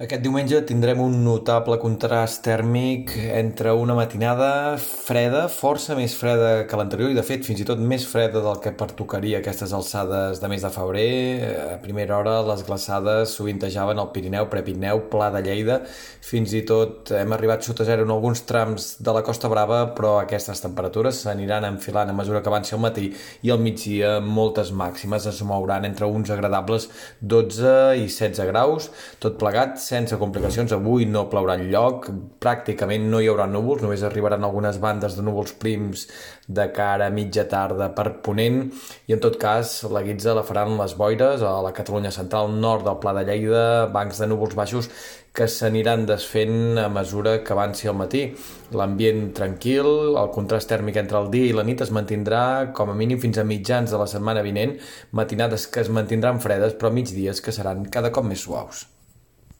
Aquest diumenge tindrem un notable contrast tèrmic entre una matinada freda, força més freda que l'anterior i de fet fins i tot més freda del que pertocaria aquestes alçades de mes de febrer. A primera hora les glaçades sovintejaven al Pirineu, Prepirineu, Pla de Lleida, fins i tot hem arribat sota zero en alguns trams de la Costa Brava, però aquestes temperatures s'aniran enfilant a mesura que avanci el matí i al migdia moltes màximes es mouran entre uns agradables 12 i 16 graus, tot plegat sense complicacions. Avui no plourà lloc, pràcticament no hi haurà núvols, només arribaran algunes bandes de núvols prims de cara a mitja tarda per ponent i en tot cas la guitza la faran les boires a la Catalunya central nord del Pla de Lleida, bancs de núvols baixos que s'aniran desfent a mesura que avanci el matí. L'ambient tranquil, el contrast tèrmic entre el dia i la nit es mantindrà com a mínim fins a mitjans de la setmana vinent, matinades que es mantindran fredes però migdies que seran cada cop més suaus.